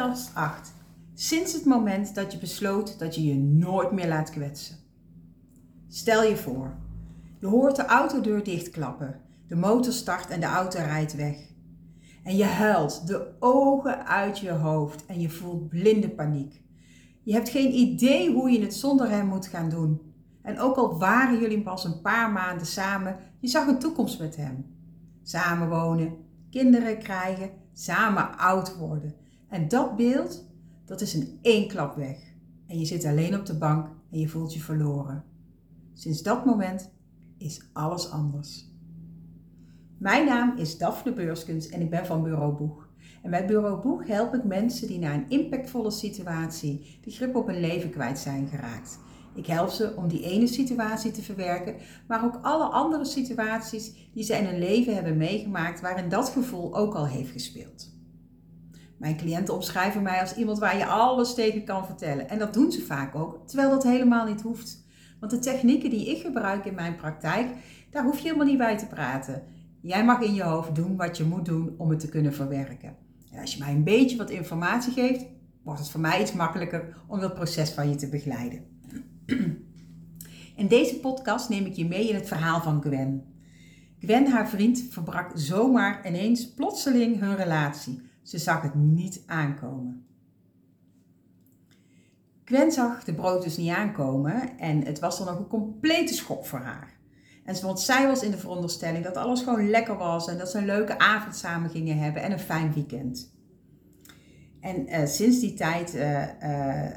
podcast 8. Sinds het moment dat je besloot dat je je nooit meer laat kwetsen. Stel je voor, je hoort de autodeur dichtklappen, de motor start en de auto rijdt weg. En je huilt de ogen uit je hoofd en je voelt blinde paniek. Je hebt geen idee hoe je het zonder hem moet gaan doen. En ook al waren jullie pas een paar maanden samen, je zag een toekomst met hem. Samen wonen, kinderen krijgen, samen oud worden. En dat beeld, dat is in één klap weg. En je zit alleen op de bank en je voelt je verloren. Sinds dat moment is alles anders. Mijn naam is Daphne Beurskens en ik ben van Bureau Boeg. En bij Bureau Boeg help ik mensen die na een impactvolle situatie de grip op hun leven kwijt zijn geraakt. Ik help ze om die ene situatie te verwerken, maar ook alle andere situaties die ze in hun leven hebben meegemaakt waarin dat gevoel ook al heeft gespeeld. Mijn cliënten omschrijven mij als iemand waar je alles tegen kan vertellen. En dat doen ze vaak ook, terwijl dat helemaal niet hoeft. Want de technieken die ik gebruik in mijn praktijk, daar hoef je helemaal niet bij te praten. Jij mag in je hoofd doen wat je moet doen om het te kunnen verwerken. En als je mij een beetje wat informatie geeft, wordt het voor mij iets makkelijker om dat proces van je te begeleiden. In deze podcast neem ik je mee in het verhaal van Gwen. Gwen, haar vriend, verbrak zomaar ineens plotseling hun relatie. Ze zag het niet aankomen. Gwen zag de brood dus niet aankomen en het was dan ook een complete schok voor haar. En want zij was in de veronderstelling dat alles gewoon lekker was en dat ze een leuke avond samen gingen hebben en een fijn weekend. En uh, sinds die tijd, uh, uh,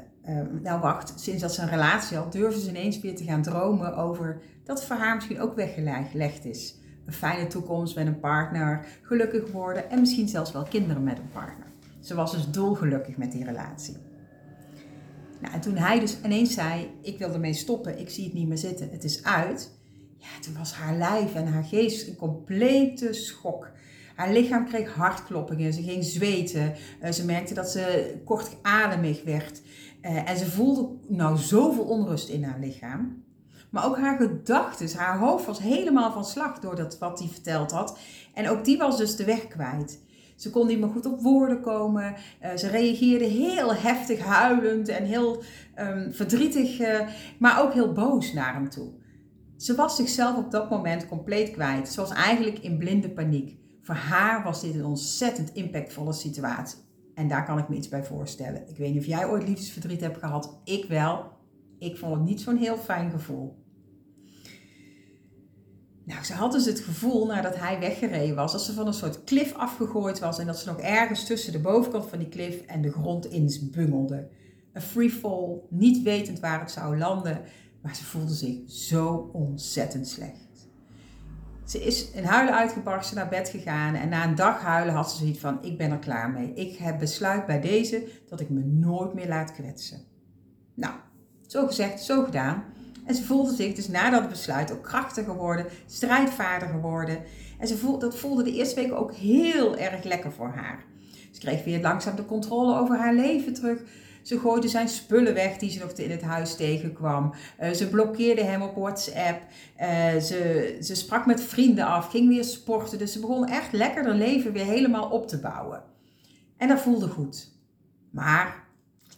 nou wacht, sinds dat ze een relatie had, durfde ze ineens weer te gaan dromen over dat het voor haar misschien ook weggelegd is. Een fijne toekomst met een partner, gelukkig worden en misschien zelfs wel kinderen met een partner. Ze was dus dolgelukkig met die relatie. Nou, en toen hij dus ineens zei, ik wil ermee stoppen, ik zie het niet meer zitten, het is uit. Ja, toen was haar lijf en haar geest een complete schok. Haar lichaam kreeg hartkloppingen, ze ging zweten, eh, ze merkte dat ze kortademig werd. Eh, en ze voelde nou zoveel onrust in haar lichaam. Maar ook haar gedachten, haar hoofd was helemaal van slag door dat wat hij verteld had. En ook die was dus de weg kwijt. Ze kon niet meer goed op woorden komen. Uh, ze reageerde heel heftig huilend en heel um, verdrietig, uh, maar ook heel boos naar hem toe. Ze was zichzelf op dat moment compleet kwijt. Ze was eigenlijk in blinde paniek. Voor haar was dit een ontzettend impactvolle situatie. En daar kan ik me iets bij voorstellen. Ik weet niet of jij ooit liefdesverdriet hebt gehad. Ik wel. Ik vond het niet zo'n heel fijn gevoel. Nou, ze had dus het gevoel nadat hij weggereden was, dat ze van een soort klif afgegooid was en dat ze nog ergens tussen de bovenkant van die klif en de grond in bungelde. Een free fall, niet wetend waar het zou landen, maar ze voelde zich zo ontzettend slecht. Ze is in huilen uitgebarsten naar bed gegaan en na een dag huilen had ze zoiets van: Ik ben er klaar mee. Ik heb besluit bij deze dat ik me nooit meer laat kwetsen. Nou, zo gezegd, zo gedaan. En ze voelde zich dus na dat besluit ook krachtiger worden, strijdvaardiger worden. En ze voelde, dat voelde de eerste weken ook heel erg lekker voor haar. Ze kreeg weer langzaam de controle over haar leven terug. Ze gooide zijn spullen weg die ze nog in het huis tegenkwam. Uh, ze blokkeerde hem op WhatsApp. Uh, ze, ze sprak met vrienden af, ging weer sporten. Dus ze begon echt lekker haar leven weer helemaal op te bouwen. En dat voelde goed. Maar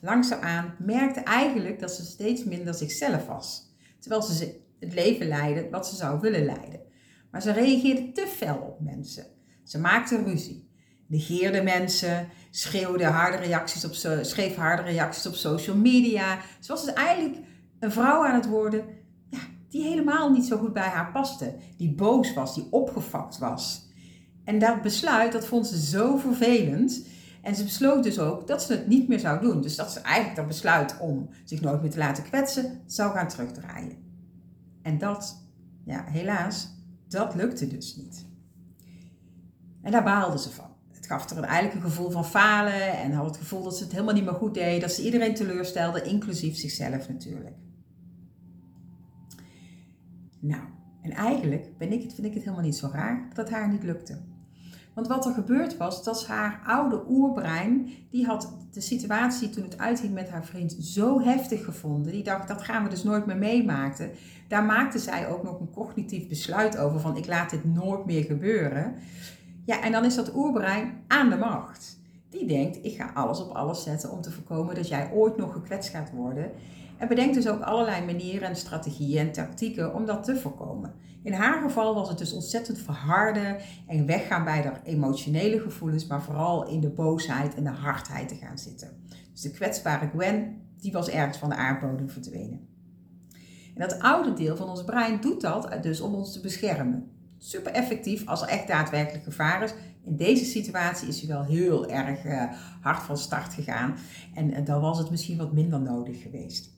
langzaamaan merkte eigenlijk dat ze steeds minder zichzelf was terwijl ze het leven leidde wat ze zou willen leiden. Maar ze reageerde te fel op mensen. Ze maakte ruzie, negeerde mensen, schreeuwde harde reacties op, schreef harde reacties op social media. Ze was dus eigenlijk een vrouw aan het worden ja, die helemaal niet zo goed bij haar paste. Die boos was, die opgefakt was. En dat besluit, dat vond ze zo vervelend. En ze besloot dus ook dat ze het niet meer zou doen. Dus dat ze eigenlijk dat besluit om zich nooit meer te laten kwetsen, zou gaan terugdraaien. En dat, ja, helaas, dat lukte dus niet. En daar baalde ze van. Het gaf er eigenlijk een gevoel van falen en had het gevoel dat ze het helemaal niet meer goed deed, dat ze iedereen teleurstelde, inclusief zichzelf natuurlijk. Nou, en eigenlijk ben ik vind ik het helemaal niet zo raar dat het haar niet lukte. Want wat er gebeurd was, dat haar oude oerbrein, die had de situatie toen het uitging met haar vriend zo heftig gevonden. Die dacht, dat gaan we dus nooit meer meemaken. Daar maakte zij ook nog een cognitief besluit over van, ik laat dit nooit meer gebeuren. Ja, en dan is dat oerbrein aan de macht. die denkt, ik ga alles op alles zetten om te voorkomen dat jij ooit nog gekwetst gaat worden. En bedenkt dus ook allerlei manieren en strategieën en tactieken om dat te voorkomen. In haar geval was het dus ontzettend verharden en weggaan bij de emotionele gevoelens, maar vooral in de boosheid en de hardheid te gaan zitten. Dus de kwetsbare Gwen, die was ergens van de aardbodem verdwenen. En dat oude deel van ons brein doet dat dus om ons te beschermen. Super effectief als er echt daadwerkelijk gevaar is. In deze situatie is hij wel heel erg uh, hard van start gegaan. En uh, dan was het misschien wat minder nodig geweest.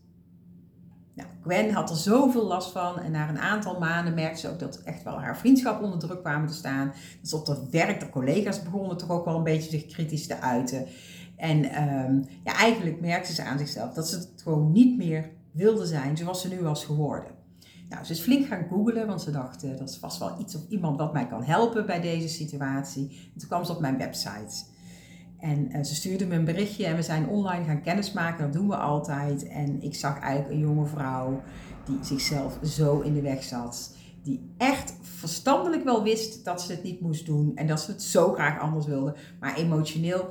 Nou, Gwen had er zoveel last van en na een aantal maanden merkte ze ook dat echt wel haar vriendschap onder druk kwamen te staan. Dus op het werk, de collega's begonnen toch ook wel een beetje zich kritisch te uiten. En um, ja, eigenlijk merkte ze aan zichzelf dat ze het gewoon niet meer wilde zijn zoals ze nu was geworden. Nou, ze is flink gaan googlen, want ze dacht, uh, dat is vast wel iets of iemand wat mij kan helpen bij deze situatie. En toen kwam ze op mijn website. En uh, ze stuurde me een berichtje en we zijn online gaan kennismaken, dat doen we altijd. En ik zag eigenlijk een jonge vrouw die zichzelf zo in de weg zat. Die echt verstandelijk wel wist dat ze het niet moest doen en dat ze het zo graag anders wilde. Maar emotioneel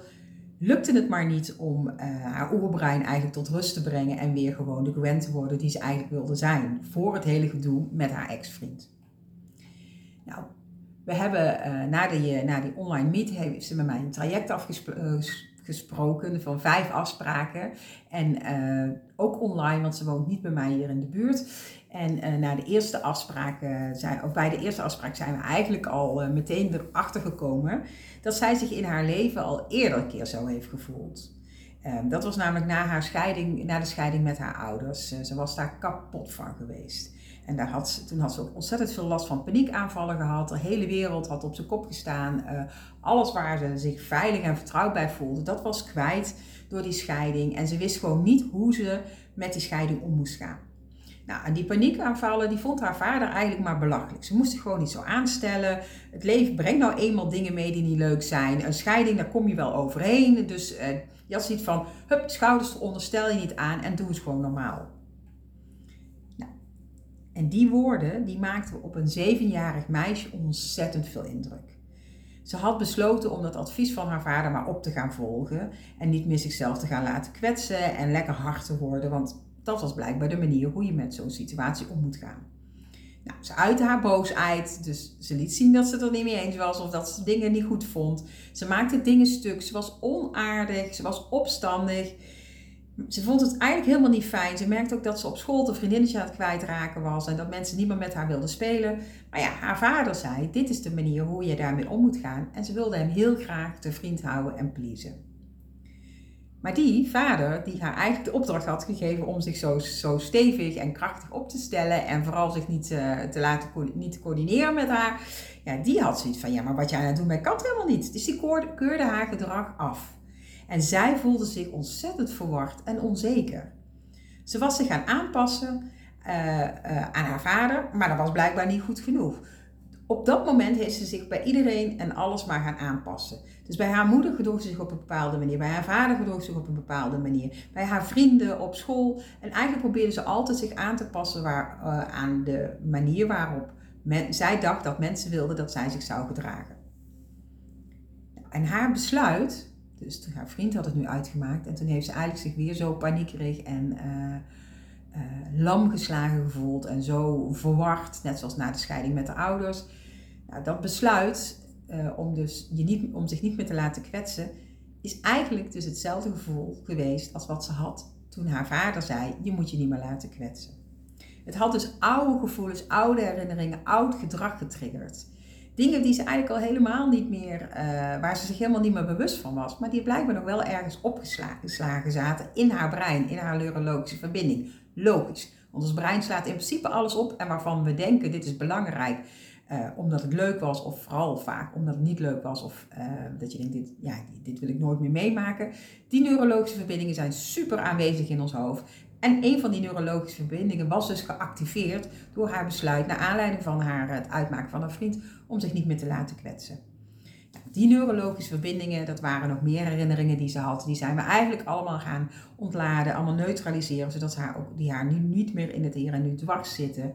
lukte het maar niet om uh, haar oerbrein eigenlijk tot rust te brengen en weer gewoon de Gwen te worden die ze eigenlijk wilde zijn voor het hele gedoe met haar ex-vriend. Nou, we hebben uh, na, die, na die online meet heeft ze met mij een traject afgesproken uh, van vijf afspraken. En ook online, want ze woont niet bij mij hier in de buurt. En na de eerste afspraak, zijn, of bij de eerste afspraak zijn we eigenlijk al meteen erachter gekomen dat zij zich in haar leven al eerder een keer zo heeft gevoeld. Um, dat was namelijk na, haar scheiding, na de scheiding met haar ouders. ze was daar kapot van geweest. En daar had ze, toen had ze ook ontzettend veel last van paniekaanvallen gehad. De hele wereld had op zijn kop gestaan. Uh, alles waar ze zich veilig en vertrouwd bij voelde, dat was kwijt door die scheiding. En ze wist gewoon niet hoe ze met die scheiding om moest gaan. Nou, en die paniekaanvallen, die vond haar vader eigenlijk maar belachelijk. Ze moest zich gewoon niet zo aanstellen. Het leven brengt nou eenmaal dingen mee die niet leuk zijn. Een scheiding, daar kom je wel overheen. Dus uh, je had zoiets van, hup, schouders onderstel je niet aan en doe het gewoon normaal. En die woorden die maakten op een zevenjarig meisje ontzettend veel indruk. Ze had besloten om dat advies van haar vader maar op te gaan volgen en niet meer zichzelf te gaan laten kwetsen en lekker hard te worden, want dat was blijkbaar de manier hoe je met zo'n situatie om moet gaan. Nou, ze uitte haar boosheid, dus ze liet zien dat ze het er niet mee eens was of dat ze dingen niet goed vond. Ze maakte dingen stuk, ze was onaardig, ze was opstandig ze vond het eigenlijk helemaal niet fijn. Ze merkte ook dat ze op school de vriendinnetje aan het kwijtraken was en dat mensen niet meer met haar wilden spelen. Maar ja, haar vader zei: Dit is de manier hoe je daarmee om moet gaan. En ze wilde hem heel graag te vriend houden en pleasen. Maar die vader, die haar eigenlijk de opdracht had gegeven om zich zo, zo stevig en krachtig op te stellen en vooral zich niet uh, te laten niet te coördineren met haar, ja, die had zoiets van: Ja, maar wat jij aan het doen bent, kan helemaal niet. Dus die keurde haar gedrag af. En zij voelde zich ontzettend verward en onzeker. Ze was zich gaan aanpassen uh, uh, aan haar vader, maar dat was blijkbaar niet goed genoeg. Op dat moment heeft ze zich bij iedereen en alles maar gaan aanpassen. Dus bij haar moeder gedroeg ze zich op een bepaalde manier, bij haar vader gedroeg ze zich op een bepaalde manier, bij haar vrienden op school. En eigenlijk probeerde ze altijd zich aan te passen waar, uh, aan de manier waarop men, zij dacht dat mensen wilden dat zij zich zou gedragen. En haar besluit dus haar vriend had het nu uitgemaakt. En toen heeft ze eigenlijk zich weer zo paniekerig en uh, lam geslagen gevoeld. En zo verward, net zoals na de scheiding met de ouders. Nou, dat besluit uh, om, dus je niet, om zich niet meer te laten kwetsen, is eigenlijk dus hetzelfde gevoel geweest als wat ze had toen haar vader zei: Je moet je niet meer laten kwetsen. Het had dus oude gevoelens, oude herinneringen, oud gedrag getriggerd. Dingen die ze eigenlijk al helemaal niet meer, uh, waar ze zich helemaal niet meer bewust van was, maar die blijkbaar nog wel ergens opgeslagen zaten in haar brein, in haar neurologische verbinding. Logisch, want ons brein slaat in principe alles op en waarvan we denken dit is belangrijk. Uh, omdat het leuk was, of vooral vaak omdat het niet leuk was, of uh, dat je denkt, dit, ja, dit wil ik nooit meer meemaken. Die neurologische verbindingen zijn super aanwezig in ons hoofd. En een van die neurologische verbindingen was dus geactiveerd door haar besluit, naar aanleiding van haar, het uitmaken van een vriend, om zich niet meer te laten kwetsen. Die neurologische verbindingen, dat waren nog meer herinneringen die ze had. Die zijn we eigenlijk allemaal gaan ontladen, allemaal neutraliseren, zodat ze haar ook, die haar nu niet meer in het hier en nu dwars zitten.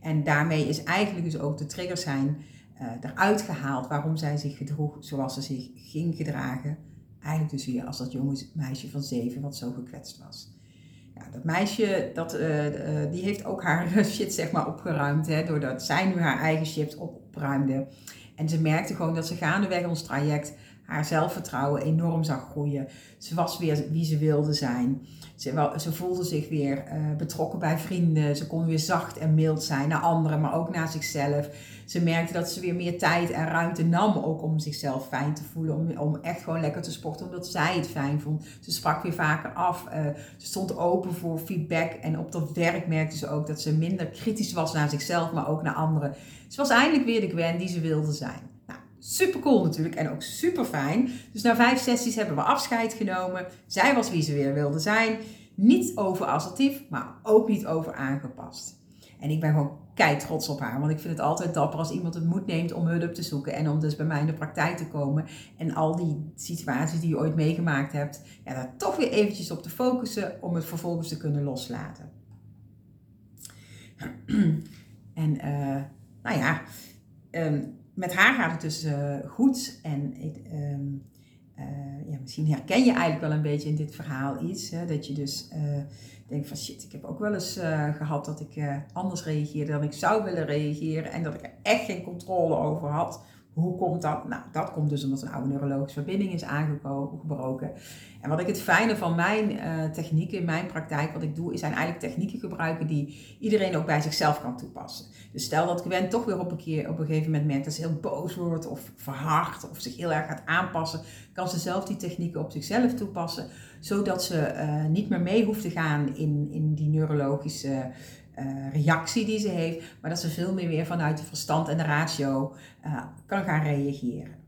En daarmee is eigenlijk dus ook de trigger zijn uh, eruit gehaald waarom zij zich gedroeg zoals ze zich ging gedragen Eigenlijk dus weer als dat jonge meisje van zeven wat zo gekwetst was. Dat meisje, dat, uh, die heeft ook haar shit zeg maar opgeruimd. Hè, doordat zij nu haar eigen shit opruimde. En ze merkte gewoon dat ze gaandeweg ons traject haar zelfvertrouwen enorm zag groeien. Ze was weer wie ze wilde zijn. Ze, ze voelde zich weer uh, betrokken bij vrienden. Ze kon weer zacht en mild zijn naar anderen, maar ook naar zichzelf. Ze merkte dat ze weer meer tijd en ruimte nam, ook om zichzelf fijn te voelen. Om, om echt gewoon lekker te sporten, omdat zij het fijn vond. Ze sprak weer vaker af. Uh, ze stond open voor feedback. En op dat werk merkte ze ook dat ze minder kritisch was naar zichzelf, maar ook naar anderen. Ze was eindelijk weer de Gwen die ze wilde zijn. Super cool natuurlijk en ook super fijn. Dus na vijf sessies hebben we afscheid genomen. Zij was wie ze weer wilde zijn. Niet over assertief, maar ook niet over aangepast. En ik ben gewoon kei trots op haar. Want ik vind het altijd dapper als iemand het moed neemt om hulp te zoeken. En om dus bij mij in de praktijk te komen. En al die situaties die je ooit meegemaakt hebt. Ja, daar toch weer eventjes op te focussen. Om het vervolgens te kunnen loslaten. En uh, nou ja, um, met haar gaat het dus uh, goed. En um, ja, misschien herken je eigenlijk wel een beetje in dit verhaal iets. Hè, dat je dus uh, denkt van shit, ik heb ook wel eens gehad dat ik anders reageerde dan ik zou willen reageren. En dat ik er echt geen controle over had. Hoe komt dat? Nou, dat komt dus omdat een oude neurologische verbinding is aangebroken. En wat ik het fijne van mijn uh, technieken in mijn praktijk, wat ik doe, is zijn eigenlijk technieken gebruiken die iedereen ook bij zichzelf kan toepassen. Dus stel dat Gwen toch weer op een, keer, op een gegeven moment merkt dat ze heel boos wordt of verhard of zich heel erg gaat aanpassen, kan ze zelf die technieken op zichzelf toepassen, zodat ze uh, niet meer mee hoeft te gaan in, in die neurologische uh, reactie die ze heeft, maar dat ze veel meer weer vanuit de verstand en de ratio uh, kan gaan reageren.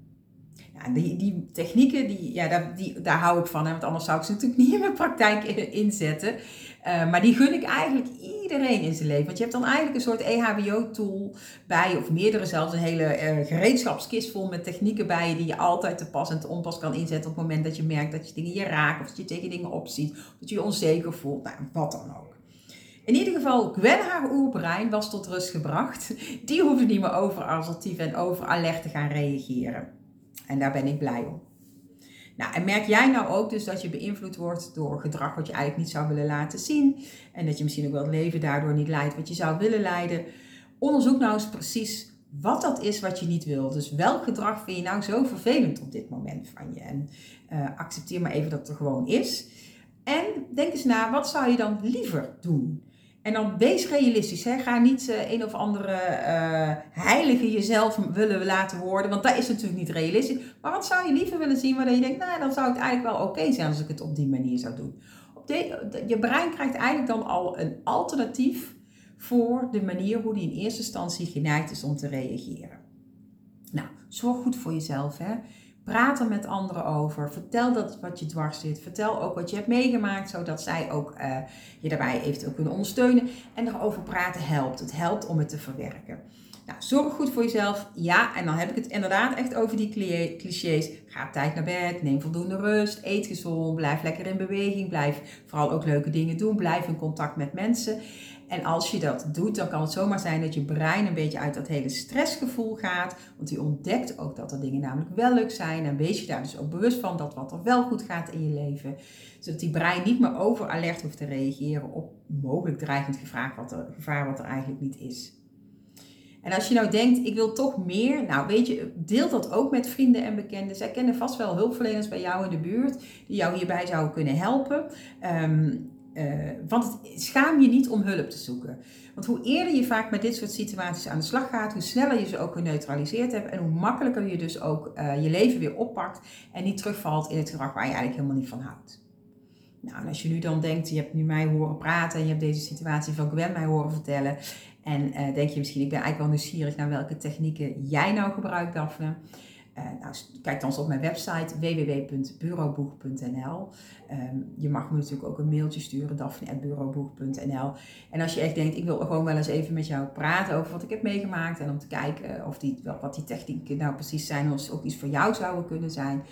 Ja, die, die technieken, die, ja, daar, die, daar hou ik van, hè, want anders zou ik ze natuurlijk niet in mijn praktijk inzetten. Uh, maar die gun ik eigenlijk iedereen in zijn leven. Want je hebt dan eigenlijk een soort EHBO-tool bij, of meerdere zelfs, een hele gereedschapskist vol met technieken bij je die je altijd te pas en te onpas kan inzetten op het moment dat je merkt dat je dingen je raakt, of dat je tegen dingen opziet, of dat je je onzeker voelt, nou, wat dan ook. In ieder geval, Gwen haar oerbrein was tot rust gebracht. Die hoefde niet meer over assertief en over alert te gaan reageren. En daar ben ik blij om. Nou, en merk jij nou ook dus dat je beïnvloed wordt door gedrag wat je eigenlijk niet zou willen laten zien. En dat je misschien ook wel het leven daardoor niet leidt wat je zou willen leiden. Onderzoek nou eens precies wat dat is wat je niet wil. Dus welk gedrag vind je nou zo vervelend op dit moment van je? En uh, accepteer maar even dat het er gewoon is. En denk eens na, wat zou je dan liever doen? En dan wees realistisch. Hè? Ga niet uh, een of andere uh, heilige jezelf willen laten worden. Want dat is natuurlijk niet realistisch. Maar wat zou je liever willen zien waar je denkt, nou dan zou het eigenlijk wel oké zijn als ik het op die manier zou doen. Op je brein krijgt eigenlijk dan al een alternatief voor de manier hoe die in eerste instantie geneigd is om te reageren. Nou, zorg goed voor jezelf. Hè? Praat er met anderen over. Vertel dat wat je dwars zit. Vertel ook wat je hebt meegemaakt, zodat zij ook uh, je daarbij eventueel kunnen ondersteunen. En erover praten helpt. Het helpt om het te verwerken. Nou, zorg goed voor jezelf. Ja, en dan heb ik het inderdaad echt over die clichés. Ga op tijd naar bed, neem voldoende rust, eet gezond, blijf lekker in beweging, blijf vooral ook leuke dingen doen, blijf in contact met mensen. En als je dat doet, dan kan het zomaar zijn dat je brein een beetje uit dat hele stressgevoel gaat. Want die ontdekt ook dat er dingen namelijk wel leuk zijn. En wees je daar dus ook bewust van dat wat er wel goed gaat in je leven. Zodat die brein niet meer over alert hoeft te reageren op mogelijk dreigend gevaar wat er, gevaar wat er eigenlijk niet is. En als je nou denkt, ik wil toch meer, nou weet je, deel dat ook met vrienden en bekenden. Zij kennen vast wel hulpverleners bij jou in de buurt die jou hierbij zouden kunnen helpen. Um, uh, want het, schaam je niet om hulp te zoeken. Want hoe eerder je vaak met dit soort situaties aan de slag gaat, hoe sneller je ze ook geneutraliseerd hebt en hoe makkelijker je dus ook uh, je leven weer oppakt en niet terugvalt in het gedrag waar je eigenlijk helemaal niet van houdt. Nou, en als je nu dan denkt, je hebt nu mij horen praten en je hebt deze situatie van Gwen mij horen vertellen. En uh, denk je misschien, ik ben eigenlijk wel nieuwsgierig naar welke technieken jij nou gebruikt, Daphne. Uh, nou, kijk dan eens op mijn website www.bureauboeg.nl. Um, je mag me natuurlijk ook een mailtje sturen, daphne.bureauboeg.nl. En als je echt denkt, ik wil gewoon wel eens even met jou praten over wat ik heb meegemaakt. En om te kijken of die, wat die technieken nou precies zijn, of ze ook iets voor jou zouden kunnen zijn.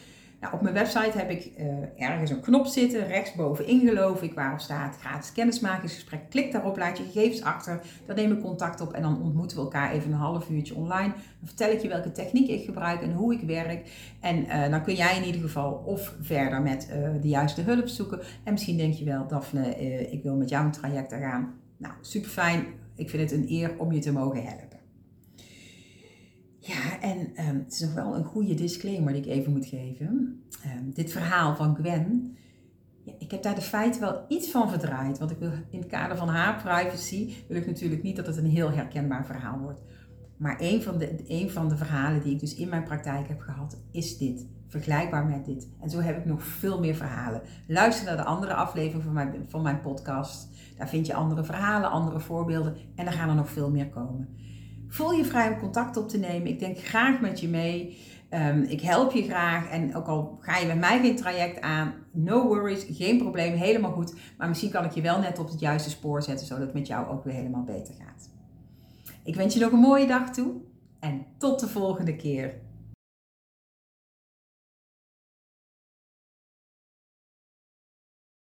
Nou, op mijn website heb ik uh, ergens een knop zitten, rechtsbovenin geloof ik, waarop staat gratis kennismakingsgesprek. Klik daarop, laat je gegevens achter, dan neem ik contact op en dan ontmoeten we elkaar even een half uurtje online. Dan vertel ik je welke techniek ik gebruik en hoe ik werk. En uh, dan kun jij in ieder geval of verder met uh, de juiste hulp zoeken. En misschien denk je wel, Daphne, ik wil met jou een traject gaan. Nou, super fijn. Ik vind het een eer om je te mogen helpen. Ja, en um, het is nog wel een goede disclaimer die ik even moet geven. Um, dit verhaal van Gwen, ja, ik heb daar de feiten wel iets van verdraaid. Want ik wil in het kader van haar privacy, wil ik natuurlijk niet dat het een heel herkenbaar verhaal wordt. Maar een van, de, een van de verhalen die ik dus in mijn praktijk heb gehad, is dit. Vergelijkbaar met dit. En zo heb ik nog veel meer verhalen. Luister naar de andere aflevering van mijn, van mijn podcast. Daar vind je andere verhalen, andere voorbeelden. En er gaan er nog veel meer komen. Voel je vrij om contact op te nemen. Ik denk graag met je mee. Um, ik help je graag. En ook al ga je met mij geen traject aan, no worries, geen probleem, helemaal goed. Maar misschien kan ik je wel net op het juiste spoor zetten, zodat het met jou ook weer helemaal beter gaat. Ik wens je nog een mooie dag toe en tot de volgende keer.